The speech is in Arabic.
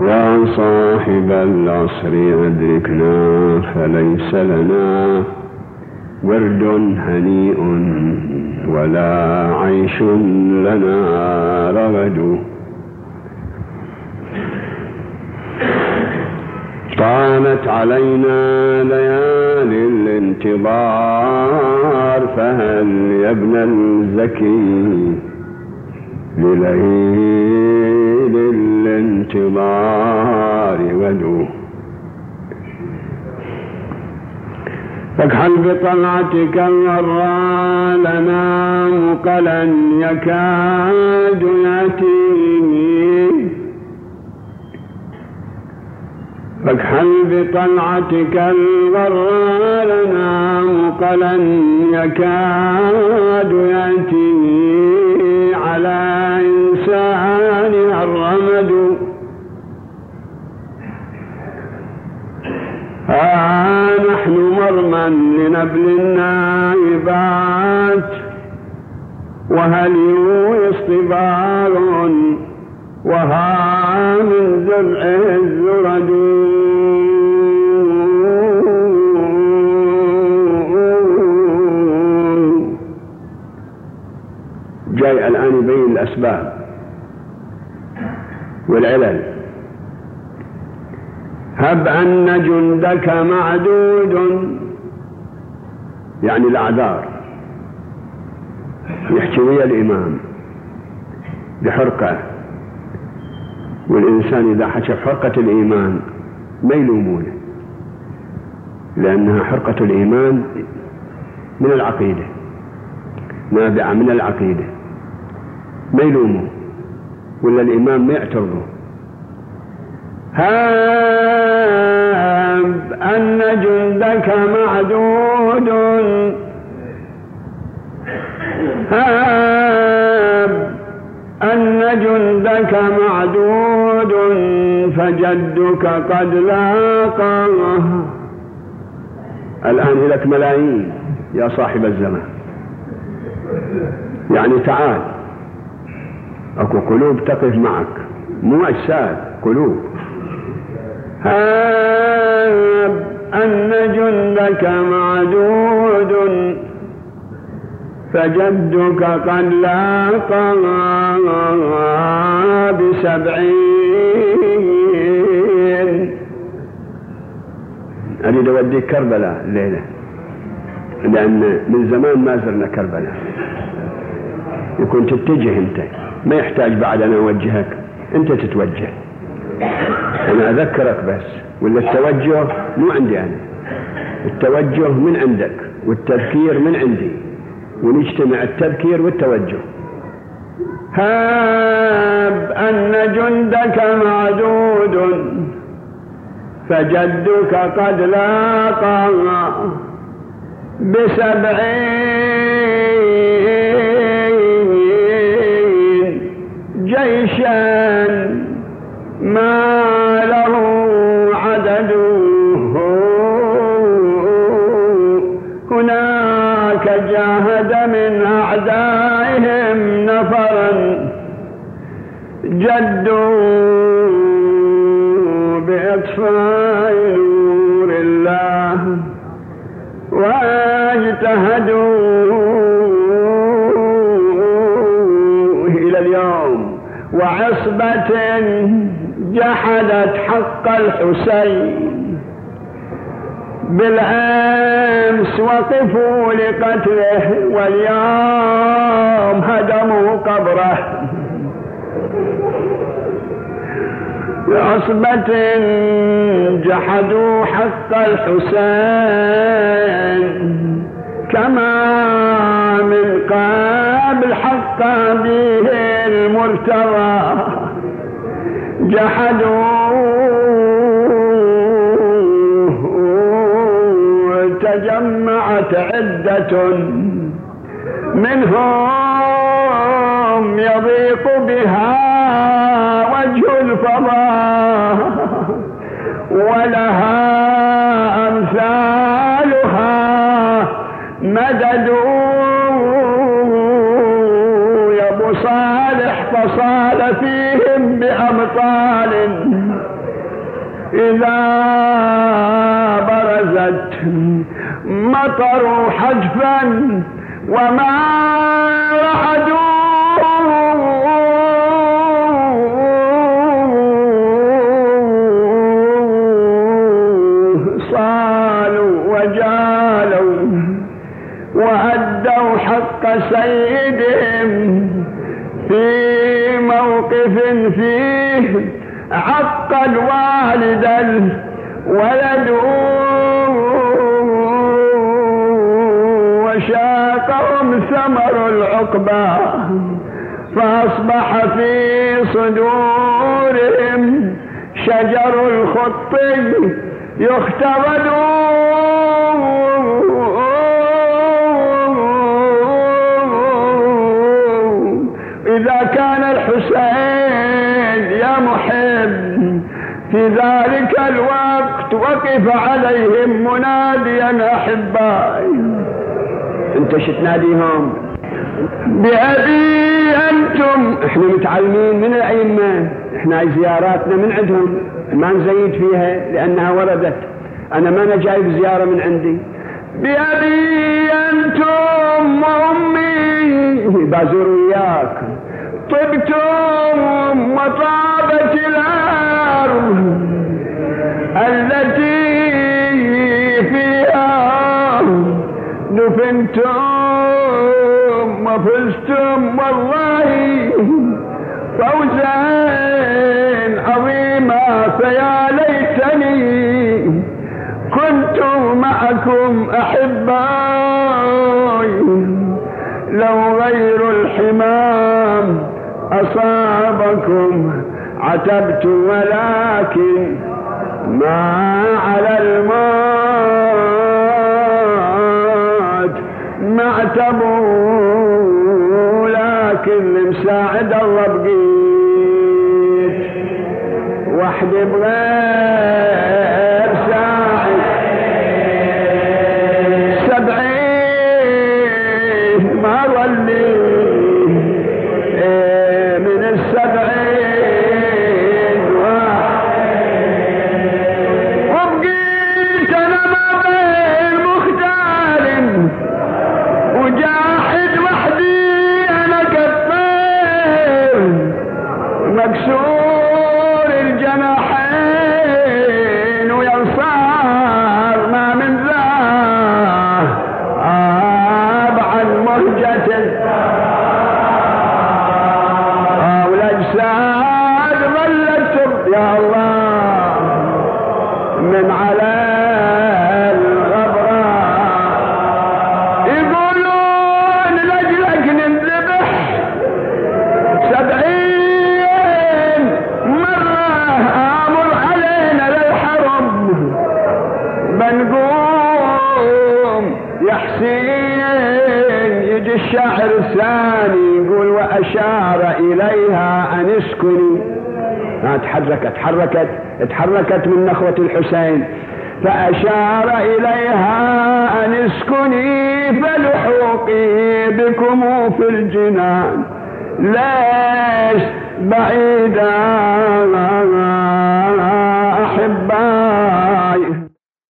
يا صاحب العصر أدركنا فليس لنا ورد هنيء ولا عيش لنا رغد. طالت علينا ليالي الانتظار فهل يا ابن الزكي لليل الانتظار غدو فاكحل بطلعتك الغراء لنا مقلا يكاد يأتيني. فاكحل بطلعتك الغراء لنا مقلا يكاد يأتيني على ها نحن مرما لنبل النائبات وهل اصطبار وها من زرع الزرد. جاي الآن يبين الأسباب والعلل. هب أن جندك معدود. يعني الأعذار. يحكي ويا الإمام بحرقة. والإنسان إذا حكى حرقة الإيمان ما يلومونه لأنها حرقة الإيمان من العقيدة. نابعة من العقيدة. ما يلومه ولا الإمام ما يعترضه. هاب أن جندك معدود. هاب أن جندك معدود فجدك قد لاقاه الآن لك ملايين يا صاحب الزمان. يعني تعال أكو قلوب تقف معك. مو أجساد قلوب. هاب أن جندك معدود فجدك قد لاقى بسبعين. أريد أوديك كربلاء الليلة لأن من زمان ما زرنا كربلاء. يكون تتجه أنت ما يحتاج بعد أنا أوجهك أنت تتوجه. أنا أذكرك بس ولا التوجه مو عندي أنا. التوجه من عندك والتذكير من عندي. ونجتمع التذكير والتوجه. هاب أن جندك معدود فجدك قد لاقى بسبعين جيشا. هناك جاهد من أعدائهم نفرا جدوا بإطفاء نور الله واجتهدوا إلى اليوم وعصبة جحدت حق الحسين بالأمس وقفوا لقتله واليوم هدموا قبره. بعصبة جحدوا حق الحسين كما من قبل حق به المرتضى. جحدوا عدة منهم يضيق بها وجه الفضاء ولها أمثالها مدد يا صالح فصال فيهم بأمطال إذا برزت مطر حجفا وما رعدوا صالوا وجالوا وأدوا حق سيدهم في موقف فيه عق الوالد الولد. وشاقهم ثمر العقبى فأصبح في صدورهم شجر الخط يختبد إذا كان الحسين يا محب في ذلك الوقت وقف عليهم مناديا أحبائي. انت تناديهم بأبي أنتم. إحنا متعلمين من الأئمة. إحنا زياراتنا من عندهم. ما نزيد فيها لأنها وردت. أنا ما أنا جايب زيارة من عندي. بأبي أنتم وأمي. بازور وياك. طبتم وطابت الأرض. التي دفنتم وفزتم والله فوزا عظيما. فيا ليتني كنت معكم احبائي لو غير الحمام أصابكم عتبت ولكن ما على الموت ما اعتبوا لكن مساعد الله بقيت وحدي بغير مكسور الجناحين وينصار ما من ذا عن مهجة والاجساد ظلت يا الله الثاني يقول وأشار إليها أن اسكني. ها تحركت تحركت تحركت من نخوة الحسين. فأشار إليها أن اسكني فلحوقي بكم في الجنان. ليش بعيدا؟ أحبا